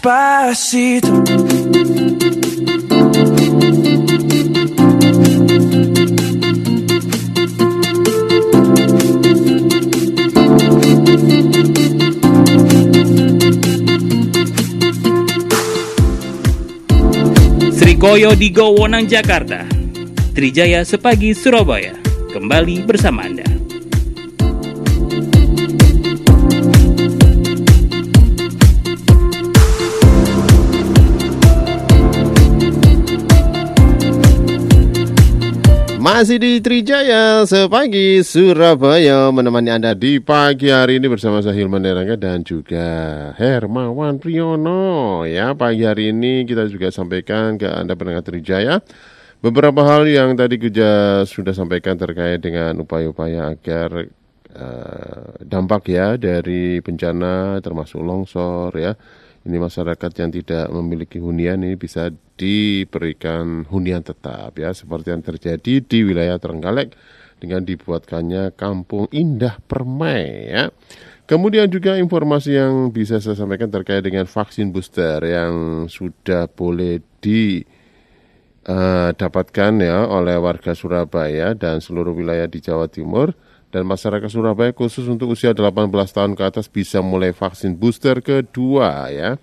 Despacito. Srikoyo di Gowonang, Jakarta. Trijaya Sepagi, Surabaya. Kembali bersama Anda. Masih di Trijaya sepagi Surabaya menemani Anda di pagi hari ini bersama saya Hilman Derangga dan juga Hermawan Priyono. Ya, pagi hari ini kita juga sampaikan ke Anda pendengar Trijaya beberapa hal yang tadi kita sudah sampaikan terkait dengan upaya-upaya agar uh, dampak ya dari bencana termasuk longsor ya ini masyarakat yang tidak memiliki hunian ini bisa diberikan hunian tetap ya seperti yang terjadi di wilayah Trenggalek dengan dibuatkannya kampung indah permai ya. Kemudian juga informasi yang bisa saya sampaikan terkait dengan vaksin booster yang sudah boleh didapatkan uh, ya oleh warga Surabaya dan seluruh wilayah di Jawa Timur dan masyarakat Surabaya khusus untuk usia 18 tahun ke atas bisa mulai vaksin booster kedua ya.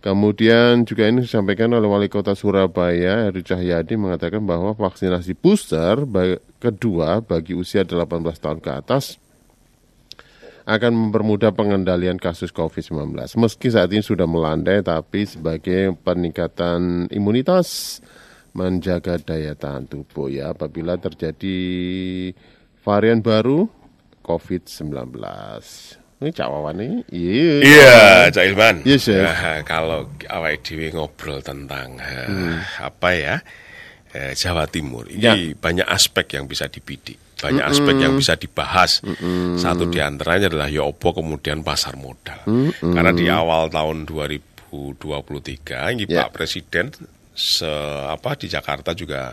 Kemudian juga ini disampaikan oleh Wali Kota Surabaya Heru Cahyadi mengatakan bahwa vaksinasi booster kedua bagi usia 18 tahun ke atas akan mempermudah pengendalian kasus COVID-19. Meski saat ini sudah melandai, tapi sebagai peningkatan imunitas menjaga daya tahan tubuh ya apabila terjadi varian baru COVID-19. Ini Cak Wawan ini. Iya. Iya, Cak Ilman. Iya, Chef. Nah, kalau awal dewi ngobrol tentang hmm. apa ya? Eh, Jawa Timur. Ini ya. banyak aspek yang bisa dibidik. Banyak mm -mm. aspek yang bisa dibahas. Mm -mm. Satu di antaranya adalah ya opo kemudian pasar modal. Mm -mm. Karena di awal tahun 2023 ini ya. Pak Presiden se apa di Jakarta juga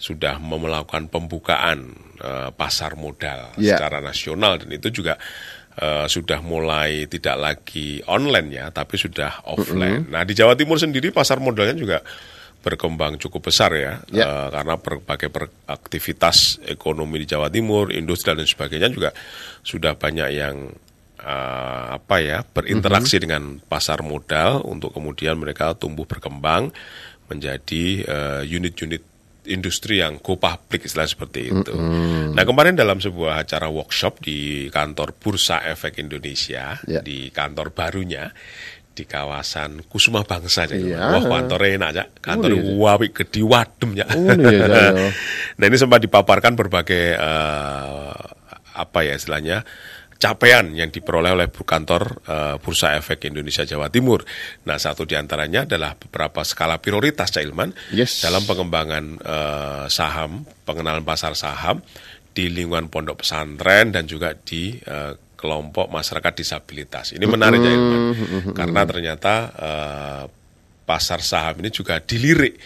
sudah melakukan pembukaan uh, pasar modal yeah. secara nasional dan itu juga uh, sudah mulai tidak lagi online ya, tapi sudah offline. Mm -hmm. Nah di Jawa Timur sendiri pasar modalnya juga berkembang cukup besar ya, yeah. Ya. uh, karena berbagai aktivitas ekonomi di Jawa Timur, industri dan sebagainya juga sudah banyak yang uh, apa ya berinteraksi mm -hmm. dengan pasar modal untuk kemudian mereka tumbuh berkembang menjadi unit-unit uh, industri yang go public istilah seperti itu. Mm -hmm. Nah kemarin dalam sebuah acara workshop di kantor Bursa Efek Indonesia yeah. di kantor barunya di kawasan Kusuma Bangsa jadi yeah. wah kantor enak aja kantor oh, iya. wawi gede wadem ya. Oh, iya, nah ini sempat dipaparkan berbagai uh, apa ya istilahnya capaian yang diperoleh oleh kantor uh, Bursa Efek Indonesia Jawa Timur. Nah, satu di antaranya adalah beberapa skala prioritas, Cak Ilman, yes. dalam pengembangan uh, saham, pengenalan pasar saham di lingkungan pondok pesantren dan juga di uh, kelompok masyarakat disabilitas. Ini menarik, Cak Ilman, karena ternyata uh, pasar saham ini juga dilirik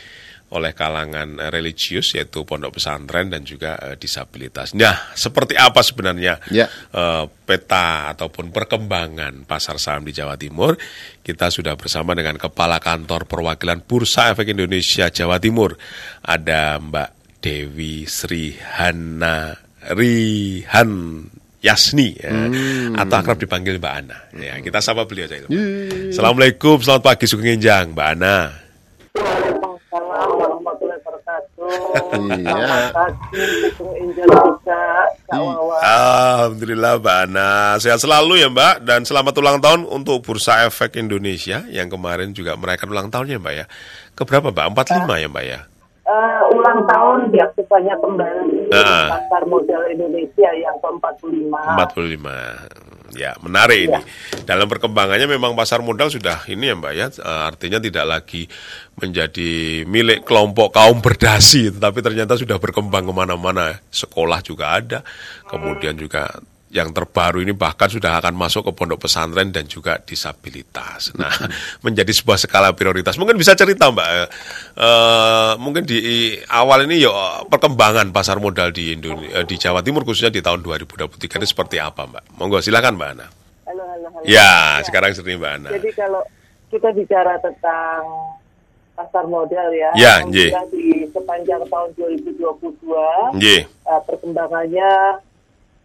oleh kalangan eh, religius yaitu pondok pesantren dan juga uh, disabilitas. Nah, seperti apa sebenarnya ya. uh, peta ataupun perkembangan pasar saham di Jawa Timur? Kita sudah bersama dengan Kepala Kantor Perwakilan Bursa Efek Indonesia Jawa Timur. Ada Mbak Dewi Sri Hana Rihan Yasni ya, hmm. atau akrab dipanggil Mbak Ana. Ya, kita sapa beliau aja. Assalamualaikum, selamat pagi Sugeng Mbak Ana. Iya. Alhamdulillah Mbak Ana Sehat selalu ya Mbak Dan selamat ulang tahun untuk Bursa Efek Indonesia Yang kemarin juga merayakan ulang tahunnya Mbak ya Keberapa Mbak? 45 ya Mbak ya? Uh, ulang tahun diaktifkannya kembali nah. Pasar Modal Indonesia yang ke-45 45 Ya, menarik ya. ini. Dalam perkembangannya memang pasar modal sudah ini ya Mbak ya, eh, artinya tidak lagi menjadi milik kelompok kaum berdasi, tetapi ternyata sudah berkembang ke mana-mana. Sekolah juga ada, kemudian juga yang terbaru ini bahkan sudah akan masuk ke pondok pesantren dan juga disabilitas. Nah, menjadi sebuah skala prioritas. Mungkin bisa cerita Mbak, uh, mungkin di awal ini yuk perkembangan pasar modal di Indonesia, di Jawa Timur khususnya di tahun 2023 ini seperti apa Mbak? Monggo silakan Mbak Ana. Halo, halo, halo. Ya, ya. sekarang sering Mbak Ana. Jadi kalau kita bicara tentang pasar modal ya. Ya, Alhamdulillah di sepanjang tahun 2022 Nggih. uh, perkembangannya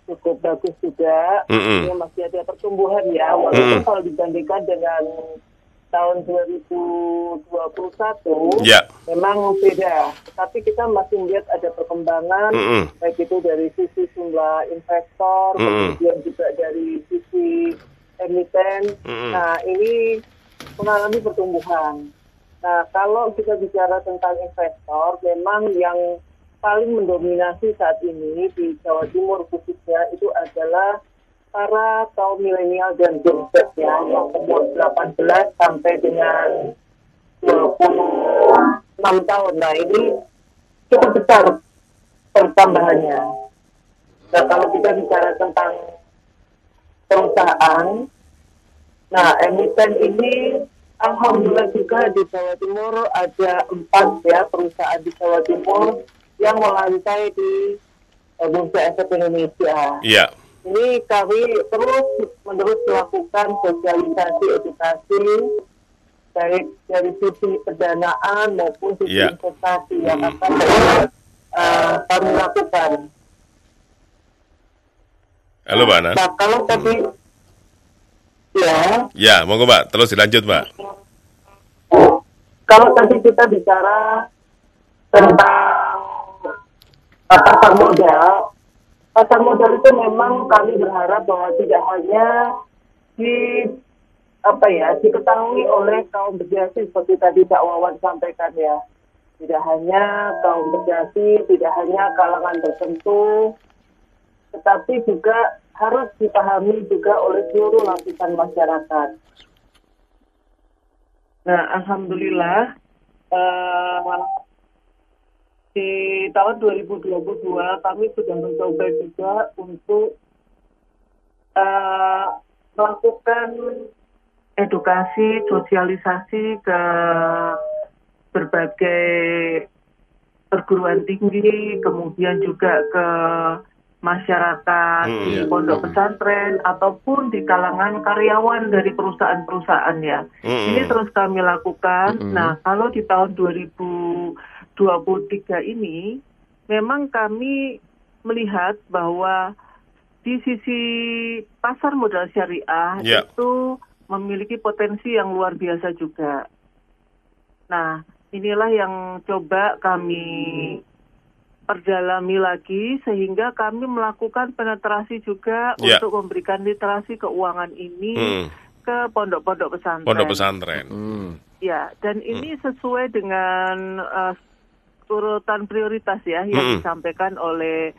cukup bagus juga. Mm-mm. Artinya masih ada pertumbuhan ya. Walaupun Mm-mm. kalau dibandingkan dengan tahun 2021 Ya. memang beda. Tetapi kita masih melihat ada perkembangan Mm-mm. baik itu dari sisi jumlah investor, Mm-mm. kemudian juga dari sisi emiten. Mm-mm. Nah, ini mengalami pertumbuhan. Nah, kalau kita bicara tentang investor, memang yang paling mendominasi saat ini di Jawa Timur khususnya itu adalah para kaum milenial dan Gen Z ya, yang umur 18 sampai dengan 26 tahun. Nah, ini cukup besar pertambahannya. Nah, kalau kita bicara tentang perusahaan, nah emiten ini alhamdulillah juga di Jawa Timur ada empat ya perusahaan di Jawa Timur yang melantai di eh, Bursa Efek Indonesia. Iya. Ini kami terus menerus melakukan sosialisasi edukasi baik dari sisi pendanaan maupun sisi Iya. investasi yang Hmm. akan eh, kami lakukan. Halo, Mbak Ana. Nah kalau tadi ya Ya, monggo Mbak, terus dilanjut Mbak. kalau tadi kita bicara tentang uh, pasar modal, pasar modal itu memang kami berharap bahwa tidak hanya di apa ya diketahui oleh kaum berdasi seperti tadi Cak Wawan sampaikan ya. Tidak hanya kaum berdasi, tidak hanya kalangan tertentu, tetapi juga harus dipahami juga oleh seluruh lapisan masyarakat. Nah, alhamdulillah eh, di tahun 2022 kami sudah mencoba juga untuk eh, melakukan edukasi, sosialisasi ke berbagai perguruan tinggi, kemudian juga ke masyarakat Hmm, di iya. pondok pesantren ataupun di kalangan karyawan dari perusahaan-perusahaan ya. Mm-mm. Ini terus kami lakukan. Nah, kalau di tahun 2023 ini memang kami melihat bahwa di sisi pasar modal syariah Ya. itu memiliki potensi yang luar biasa juga. Nah, inilah yang coba kami perdalami lagi sehingga kami melakukan penetrasi juga Ya. untuk memberikan literasi keuangan ini Hmm. ke pondok-pondok pesantren. Pondok pesantren. Hmm. Ya, dan ini sesuai dengan uh, urutan prioritas ya yang Mm-mm. disampaikan oleh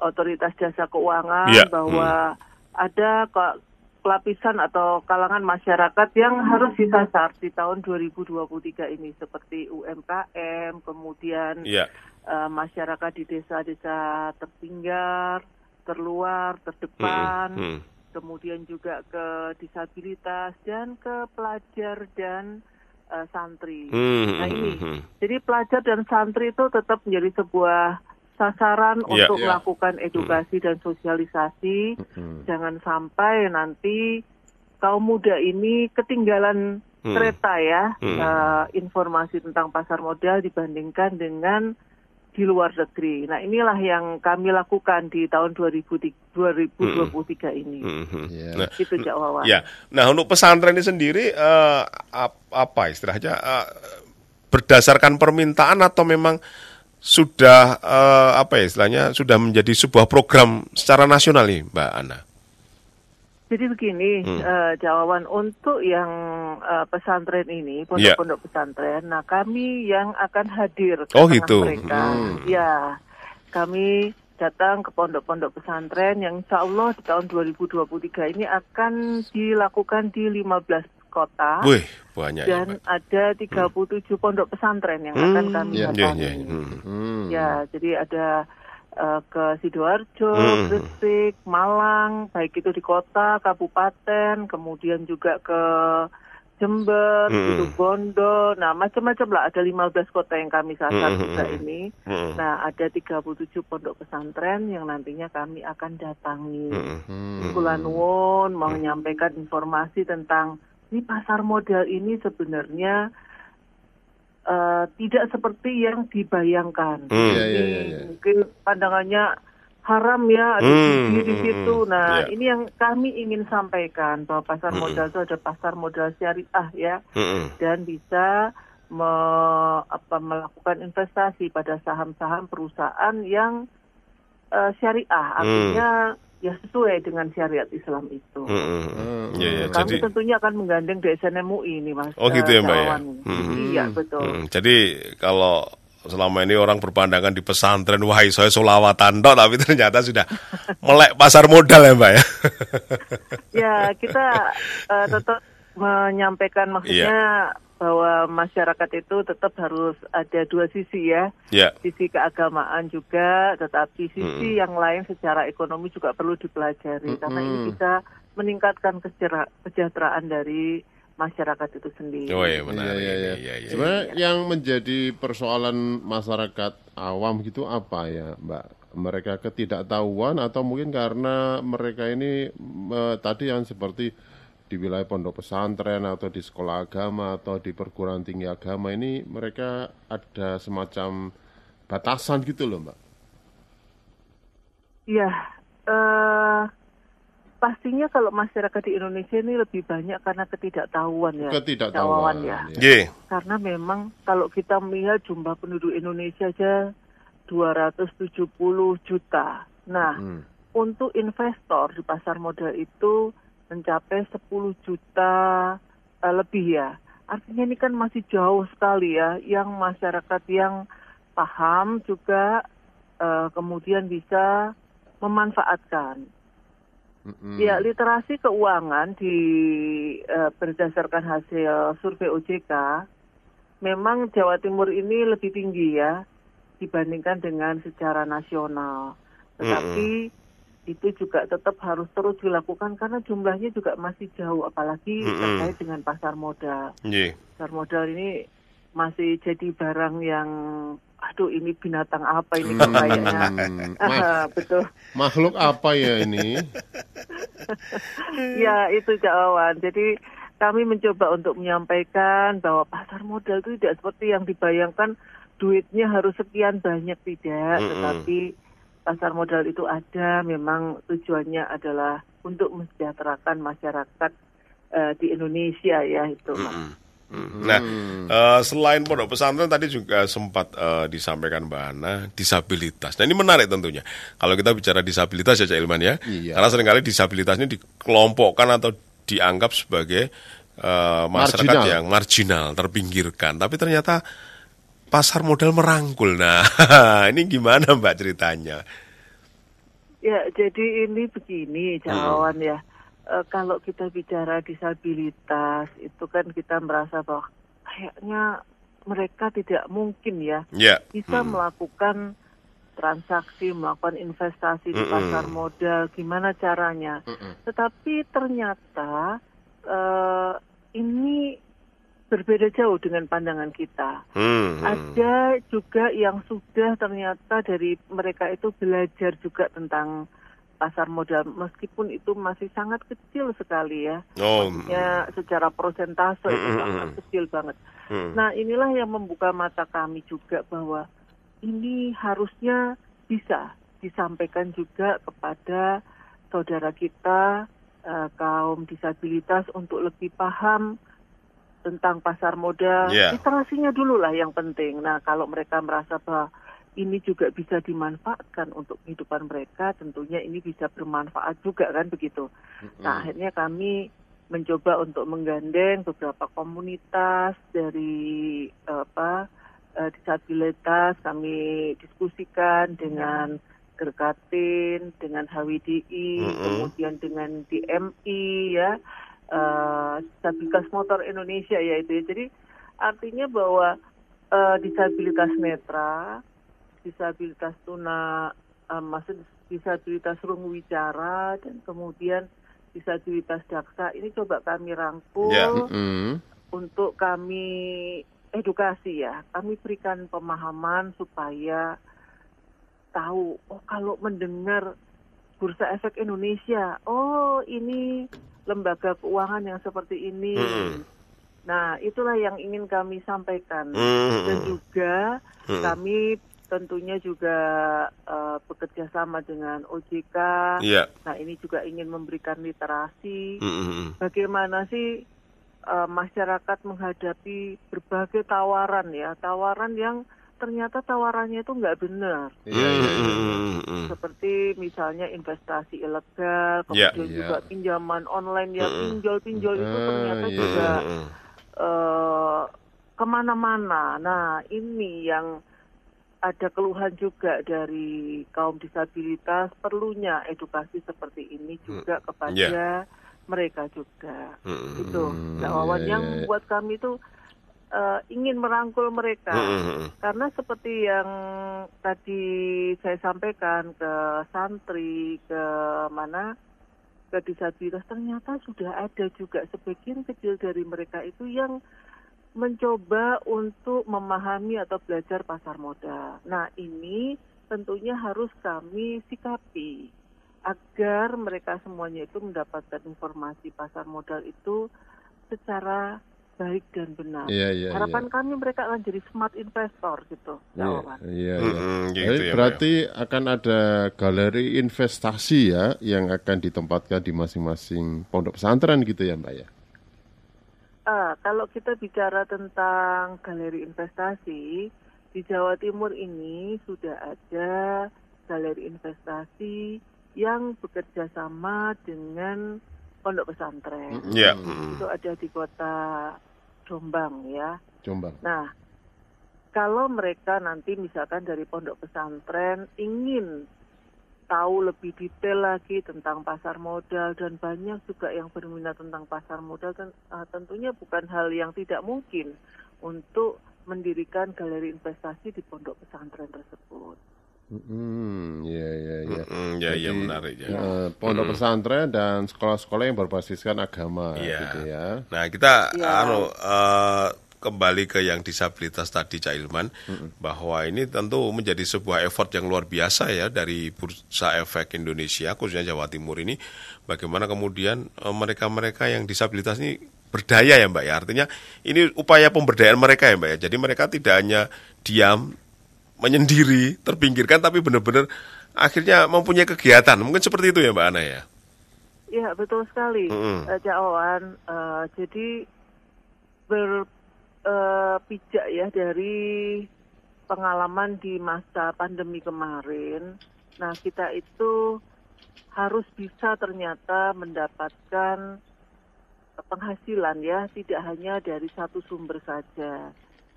otoritas jasa keuangan Ya, bahwa ada ke- kelapisan atau kalangan masyarakat yang harus disasar di tahun 2023 ini seperti UMKM, kemudian Iya. uh, masyarakat di desa-desa tertinggal, terluar, terdepan. Mm. kemudian juga ke disabilitas dan ke pelajar dan uh, santri. Hmm, Nah hmm, ini, hmm. jadi pelajar dan santri itu tetap menjadi sebuah sasaran Iya. untuk Iya. melakukan edukasi dan sosialisasi. Hmm. Jangan sampai nanti kaum muda ini ketinggalan Hmm. kereta ya Hmm. uh, informasi tentang pasar modal dibandingkan dengan di luar negeri. Nah inilah yang kami lakukan di tahun 2003 2023 ini. Hmm, hmm. Iya. Nah, Itu Cak Wawan. Ya, nah untuk pesantren ini sendiri eh, ap- apa istilahnya eh, berdasarkan permintaan atau memang sudah eh, apa ya istilahnya sudah menjadi sebuah program secara nasional nih Mbak Ana. Jadi begini, Hmm. eh, jawaban untuk yang eh, pesantren ini, pondok-pondok pesantren, nah kami yang akan hadir ke Oh, gitu. mereka. Hmm. Ya, kami datang ke pondok-pondok pesantren yang insya Allah di tahun 2023 ini akan dilakukan di 15 kota. Wih, banyak ya dan Mbak. ada 37 pondok pesantren yang akan Hmm, kami iya, Iya, datangi. iya. hmm. Hmm. Ya, jadi ada eh, ke Sidoarjo, Hmm. Gresik, Malang, baik itu di kota, kabupaten, kemudian juga ke Jember, Hmm. itu Bondo, nah macam-macam lah ada 15 kota yang kami sasar Hmm, juga hmm, ini. Hmm. Nah, ada 37 pondok pesantren yang nantinya kami akan datangi. Hmm. Hmm. Kula nuwun mau menyampaikan informasi tentang ini pasar modal ini sebenarnya eh, tidak seperti yang dibayangkan. Hmm. Iya, iya, Ini iya, iya. Mungkin pandangannya haram ya ada Hmm, di hmm, situ. hmm. Nah, Iya. ini yang kami ingin sampaikan bahwa pasar Hmm. modal itu ada pasar modal syariah ya Mm-mm. dan bisa me- apa, melakukan investasi pada saham-saham perusahaan yang eh, syariah, Hmm. Ya sesuai dengan syariat Islam itu. Mm-mm. Hmm. Iya, iya. Kami Jadi, tentunya akan menggandeng DSN MUI ini, Mas. Oh, gitu ya, Mbak, ya? Jawan. Hmm. Iya, betul. Mm, jadi kalau selama ini orang berpandangan di pesantren wah saya solawatan tok tapi ternyata sudah melek pasar modal ya mbak ya Ya, kita eh, tetap menyampaikan maksudnya Iya. Bahwa masyarakat itu tetap harus ada dua sisi ya. ya Sisi keagamaan juga, tetapi sisi yang lain secara ekonomi juga perlu dipelajari karena ini bisa meningkatkan kesejahteraan dari masyarakat itu sendiri. oh iya Iya, benar iya, iya. iya, iya. Sebenarnya yang menjadi persoalan masyarakat awam gitu apa ya, Mbak? Mereka ketidaktahuan atau mungkin karena mereka ini eh, tadi yang seperti di wilayah pondok pesantren atau di sekolah agama atau di perguruan tinggi agama ini mereka ada semacam batasan gitu loh, Mbak. Iya, eh, pastinya kalau masyarakat di Indonesia ini lebih banyak karena ketidaktahuan ya. Ketidaktahuan. ya. ya. Karena memang kalau kita melihat jumlah penduduk Indonesia aja 270 juta. Nah, Hmm. untuk investor di pasar modal itu mencapai 10 juta eh, lebih ya. Artinya ini kan masih jauh sekali ya yang masyarakat yang paham juga eh, kemudian bisa memanfaatkan. Mm-mm. Ya, literasi keuangan di eh, berdasarkan hasil survei OJK memang Jawa Timur ini lebih tinggi ya dibandingkan dengan secara nasional. Tetapi itu juga tetap harus terus dilakukan karena jumlahnya juga masih jauh apalagi Mm-mm. terkait dengan pasar modal. Iya. Pasar modal ini masih jadi barang yang aduh ini binatang apa ini kayaknya. Hmm, ma- Ah, betul. makhluk apa ya ini? Ya itu jawaban. Jadi kami mencoba untuk menyampaikan bahwa pasar modal itu tidak seperti yang dibayangkan duitnya harus sekian banyak tidak, Mm-mm. tetapi pasar modal itu ada memang tujuannya adalah untuk mensejahterakan masyarakat eh, di Indonesia ya itu. Mas. Mm-mm. Mm. Nah, eh, selain pondok pesantren tadi juga sempat eh, disampaikan Mbak Ana disabilitas. Nah ini menarik tentunya. Kalau kita bicara disabilitas ya Cak Ilman ya, Iya. karena sering kali disabilitas ini dikelompokkan atau dianggap sebagai eh, masyarakat Marginal. yang marginal, terpinggirkan. Tapi ternyata pasar modal merangkul. Nah, ini gimana Mbak ceritanya? Ya, jadi ini begini jawaban ya. Eh, kalau kita bicara disabilitas, itu kan kita merasa bahwa kayaknya mereka tidak mungkin ya Ya. bisa Hmm. melakukan transaksi, melakukan investasi di pasar modal. Gimana caranya? Tetapi ternyata eh, ini berbeda jauh dengan pandangan kita. Hmm, hmm. Ada juga yang sudah ternyata dari mereka itu belajar juga tentang pasar modal meskipun itu masih sangat kecil sekali ya. Oh, Ya secara persentase itu Mm, mm, sangat mm. kecil banget. hmm. Nah, inilah yang membuka mata kami juga bahwa ini harusnya bisa disampaikan juga kepada saudara kita eh, kaum disabilitas untuk lebih paham tentang pasar modal. Yeah. Literasinya dulu lah yang penting. Nah, kalau mereka merasa bahwa ini juga bisa dimanfaatkan untuk kehidupan mereka, tentunya ini bisa bermanfaat juga kan begitu. Nah, akhirnya kami mencoba untuk menggandeng beberapa komunitas dari apa eh, disabilitas kami diskusikan dengan Gerkatin, dengan HWDI, Mm-mm. kemudian dengan DMI ya, eh, disabilitas motor Indonesia ya itu ya. Jadi artinya bahwa eh, disabilitas netra, disabilitas tuna, eh, maksud disabilitas rungu wicara dan kemudian disabilitas daksa ini coba kami rangkul Ya. Mm-mm. untuk kami edukasi ya. Kami berikan pemahaman supaya tahu oh kalau mendengar Bursa Efek Indonesia, oh ini lembaga keuangan yang seperti ini. Mm-mm. Nah, itulah yang ingin kami sampaikan. Mm-mm. Dan juga Mm-mm. kami tentunya juga eh, bekerja sama dengan OJK. Iya. Nah, ini juga ingin memberikan literasi. Mm-mm. Bagaimana sih eh, masyarakat menghadapi berbagai tawaran ya, tawaran yang ternyata tawarannya itu nggak benar. Iya, iya, iya. Mm-mm. Seperti misalnya investasi ilegal, Ya. kemudian Iya. juga pinjaman online yang Mm-mm. pinjol-pinjol itu ternyata iya. juga eh, ke mana-mana. Nah, ini yang ada keluhan juga dari kaum disabilitas perlunya edukasi seperti ini juga kepada mereka juga. Itu, Hmm, Mbak Wawan, iya, yang iya. membuat kami itu eh, ingin merangkul mereka. Mm-mm. Karena seperti yang tadi saya sampaikan ke santri, ke mana, ke disabilitas, ternyata sudah ada juga sebagian kecil dari mereka itu yang mencoba untuk memahami atau belajar pasar modal. Nah ini tentunya harus kami sikapi agar mereka semuanya itu mendapatkan informasi pasar modal itu secara baik dan benar. Iya, iya, Harapan kami mereka akan jadi smart investor gitu. Iya, iya, iya. Mm-mm, gitu Jadi ya, berarti akan ada galeri investasi ya yang akan ditempatkan di masing-masing pondok pesantren gitu ya Mbak ya? Ah, kalau kita bicara tentang galeri investasi di Jawa Timur ini sudah ada galeri investasi yang bekerja sama dengan pondok pesantren. Iya. Itu ada di kota Jombang ya. Jombang. Nah, kalau mereka nanti misalkan dari pondok pesantren ingin tahu lebih detail lagi tentang pasar modal dan banyak juga yang berminat tentang pasar modal ah, tentunya bukan hal yang tidak mungkin untuk mendirikan galeri investasi di pondok pesantren tersebut. Hmm, iya, iya, iya. Mm-mm, Ya, ya Jadi, menarik ya. eh, pondok pesantren dan sekolah-sekolah yang berbasiskan agama Iya. gitu ya. Nah, kita Iya. anu eh, kembali ke yang disabilitas tadi Cak Ilman bahwa ini tentu menjadi sebuah effort yang luar biasa ya dari Bursa Efek Indonesia khususnya Jawa Timur ini bagaimana kemudian eh, mereka-mereka yang disabilitas ini berdaya ya Mbak ya. Artinya ini upaya pemberdayaan mereka ya Mbak ya. Jadi mereka tidak hanya diam menyendiri, terpinggirkan tapi benar-benar akhirnya mempunyai kegiatan. Mungkin seperti itu ya Mbak Ana ya. Ya betul sekali, Mm-mm. Eh, Cak. Eh, jadi berpijak ya dari pengalaman di masa pandemi kemarin. Nah kita itu harus bisa ternyata mendapatkan penghasilan ya, tidak hanya dari satu sumber saja.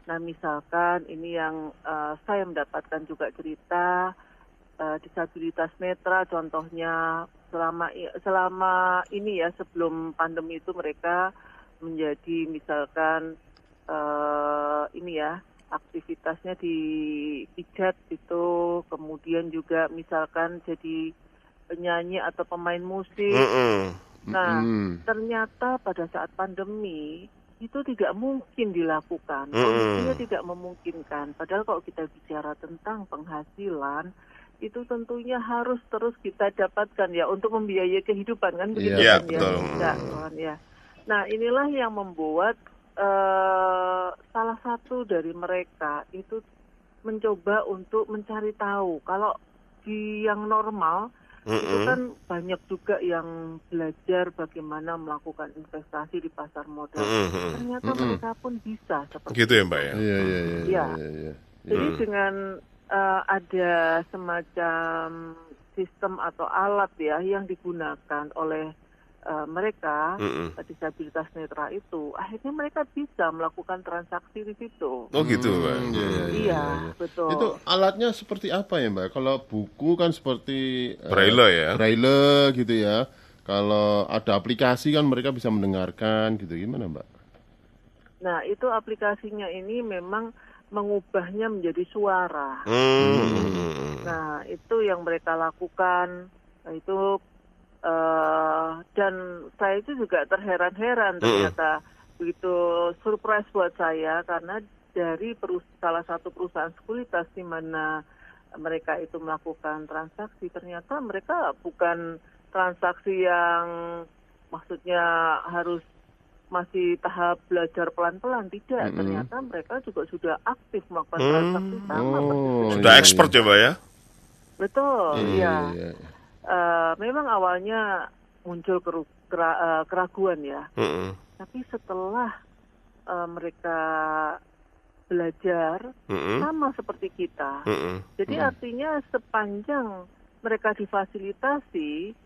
Nah misalkan ini yang eh, saya mendapatkan juga cerita eh, disabilitas netra contohnya selama selama ini ya sebelum pandemi itu mereka menjadi misalkan eh, ini ya aktivitasnya di pijat itu kemudian juga misalkan jadi penyanyi atau pemain musik Mm-mm. nah Mm-mm. ternyata pada saat pandemi itu tidak mungkin dilakukan. Kondisinya tidak memungkinkan. Padahal kalau kita bicara tentang penghasilan, itu tentunya harus terus kita dapatkan ya untuk membiayai kehidupan kan begitu Iya, kan betul. ya. Ya, kawan, ya. Nah inilah yang membuat eh, salah satu dari mereka itu mencoba untuk mencari tahu kalau di yang normal itu Mm-mm. kan banyak juga yang belajar bagaimana melakukan investasi di pasar modal. Mm-mm. Ternyata mereka pun bisa seperti Gitu ya Mbak ya. Iya, iya, iya, iya, Iya. iya, iya. Jadi Hmm. dengan eh, ada semacam sistem atau alat ya yang digunakan oleh eh, mereka Mm-mm. disabilitas netra itu, akhirnya mereka bisa melakukan transaksi di situ. Oh gitu Mbak. Hmm, iya, iya, iya. Iya, betul. Itu alatnya seperti apa ya Mbak? Kalau buku kan seperti eh, Braille ya. braille gitu ya. Kalau ada aplikasi kan mereka bisa mendengarkan gitu. Gimana Mbak? Nah, itu aplikasinya ini memang mengubahnya menjadi suara. Hmm. Nah, itu yang mereka lakukan. Nah, itu eh, dan saya itu juga terheran-heran ternyata begitu surprise buat saya karena dari perus- salah satu perusahaan sekuritas di mana mereka itu melakukan transaksi ternyata mereka bukan transaksi yang maksudnya harus masih tahap belajar pelan-pelan tidak ternyata mereka juga sudah aktif melakukan transaksi sama Oh, persis. Sudah iya, expert ya, Mbak ya? betul Iya, iya iya. Eh, memang awalnya muncul keru- kera- eh, keraguan ya Mm-mm. tapi setelah eh, mereka belajar Mm-mm. sama seperti kita Mm-mm. jadi artinya sepanjang mereka difasilitasi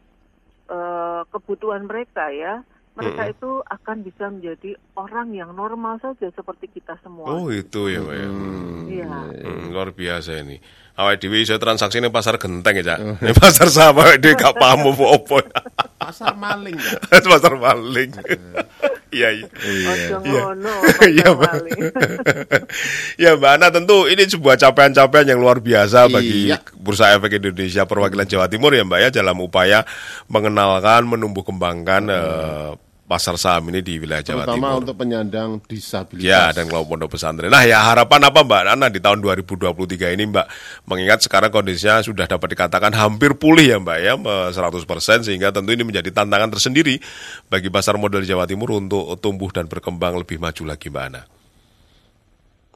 eh, kebutuhan mereka ya mereka Mm-mm. itu akan bisa menjadi orang yang normal saja seperti kita semua Oh itu ya, Mbak ya. Hmm, Iya. Hmm, luar biasa ini. Awak Dewi saya transaksi ini pasar genteng ya, Cak. Ini pasar sama awak Dewi gak paham apa-apa. Pasar maling ya. pasar maling. Iya, iya. Iya. ngono, Iya, Pak Mbak. Ya Ana tentu ini sebuah capaian-capaian yang luar biasa bagi Iya. Bursa Efek Indonesia perwakilan Jawa Timur ya Mbak ya dalam upaya mengenalkan, menumbuh kembangkan eh, pasar saham ini di wilayah Jawa Terutama Timur. untuk penyandang disabilitas. Ya, dan kelompok pondok pesantren. Nah, ya harapan apa Mbak Nana di tahun 2023 ini Mbak? Mengingat sekarang kondisinya sudah dapat dikatakan hampir pulih ya Mbak ya, eh, 100% sehingga tentu ini menjadi tantangan tersendiri bagi pasar modal Jawa Timur untuk tumbuh dan berkembang lebih maju lagi Mbak Ana.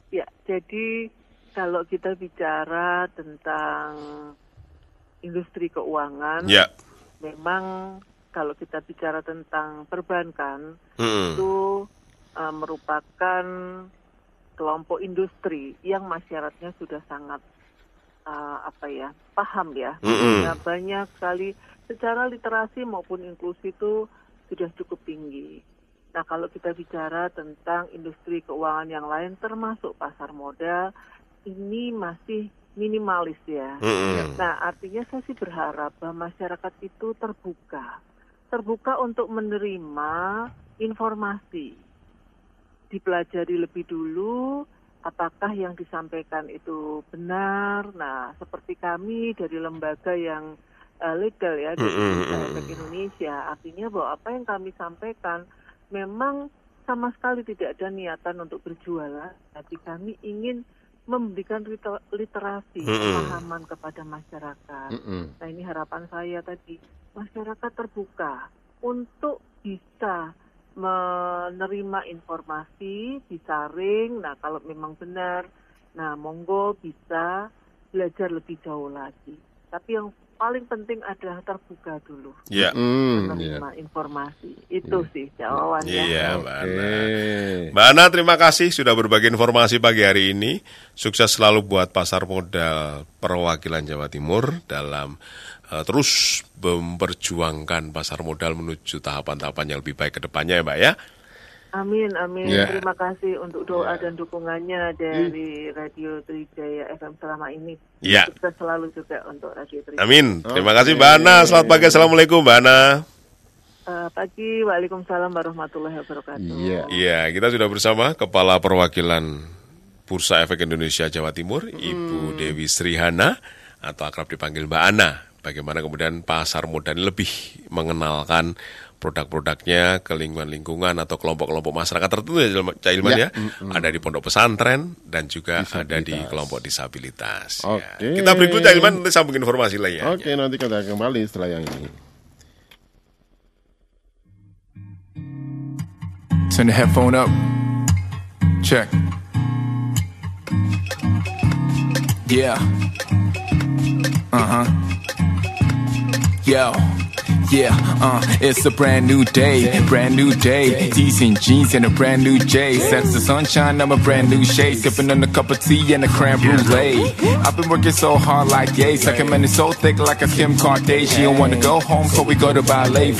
Ya, jadi kalau kita bicara tentang industri keuangan, Ya. memang kalau kita bicara tentang perbankan Mm-mm. itu uh, merupakan kelompok industri yang masyarakatnya sudah sangat uh, apa ya paham ya, Mm-mm. Nah, banyak sekali secara literasi maupun inklusi itu sudah cukup tinggi. Nah, kalau kita bicara tentang industri keuangan yang lain termasuk pasar modal, ini masih minimalis ya. Mm-mm. Nah, artinya saya sih berharap bahwa masyarakat itu terbuka. Terbuka untuk menerima informasi. Dipelajari lebih dulu apakah yang disampaikan itu benar. Nah, seperti kami dari lembaga yang eh, legal ya. Efek Indonesia, artinya bahwa apa yang kami sampaikan memang sama sekali tidak ada niatan untuk berjualan, tapi kami ingin memberikan liter- literasi, pemahaman kepada masyarakat. Nah ini harapan saya tadi, masyarakat terbuka untuk bisa menerima informasi, disaring, nah kalau memang benar, nah monggo bisa belajar lebih jauh lagi. Tapi yang paling penting adalah terbuka dulu Ya. Hmm, ya. menerima informasi. Itu sih jawabannya. Iya, Mbak Oke. Ana. Mbak Ana, terima kasih sudah berbagi informasi pagi hari ini. Sukses selalu buat pasar modal perwakilan Jawa Timur dalam eh, terus memperjuangkan pasar modal menuju tahapan-tahapan yang lebih baik ke depannya ya, Mbak ya. Amin, amin. Ya. Terima kasih untuk doa dan dukungannya dari Radio Trijaya FM selama ini. Ya. Sukses selalu juga untuk Radio Trijaya. Amin. Terima Oke. kasih Mbak Ana. Selamat pagi. Assalamualaikum Mbak Ana. Eh, pagi, Waalaikumsalam warahmatullahi wabarakatuh. Iya. Iya, kita sudah bersama Kepala Perwakilan Bursa Efek Indonesia Jawa Timur, Ibu Dewi Srihana, atau akrab dipanggil Mbak Ana. Bagaimana kemudian pasar modal ini lebih mengenalkan produk-produknya ke lingkungan-lingkungan atau kelompok-kelompok masyarakat tertentu ya, Cak Ilman Ya, ya. Ada di pondok pesantren dan juga ada di kelompok disabilitas. Oke. Ya. Kita break dulu Cak Ilman, nanti sambung informasi lainnya. Oke, nanti kita kembali setelah yang ini. Turn the headphone up. Check. Yeah. Uh huh. Yo. Yeah, uh, it's a brand new day, brand new day. Decent jeans and a brand new J. That's the sunshine, I'm a brand new shade. Sipping on a cup of tea and a creme brulee. I've been working so hard like yay. Sucking money so thick like a Kim Kardashian. Don't wanna go home, so we go to ballet.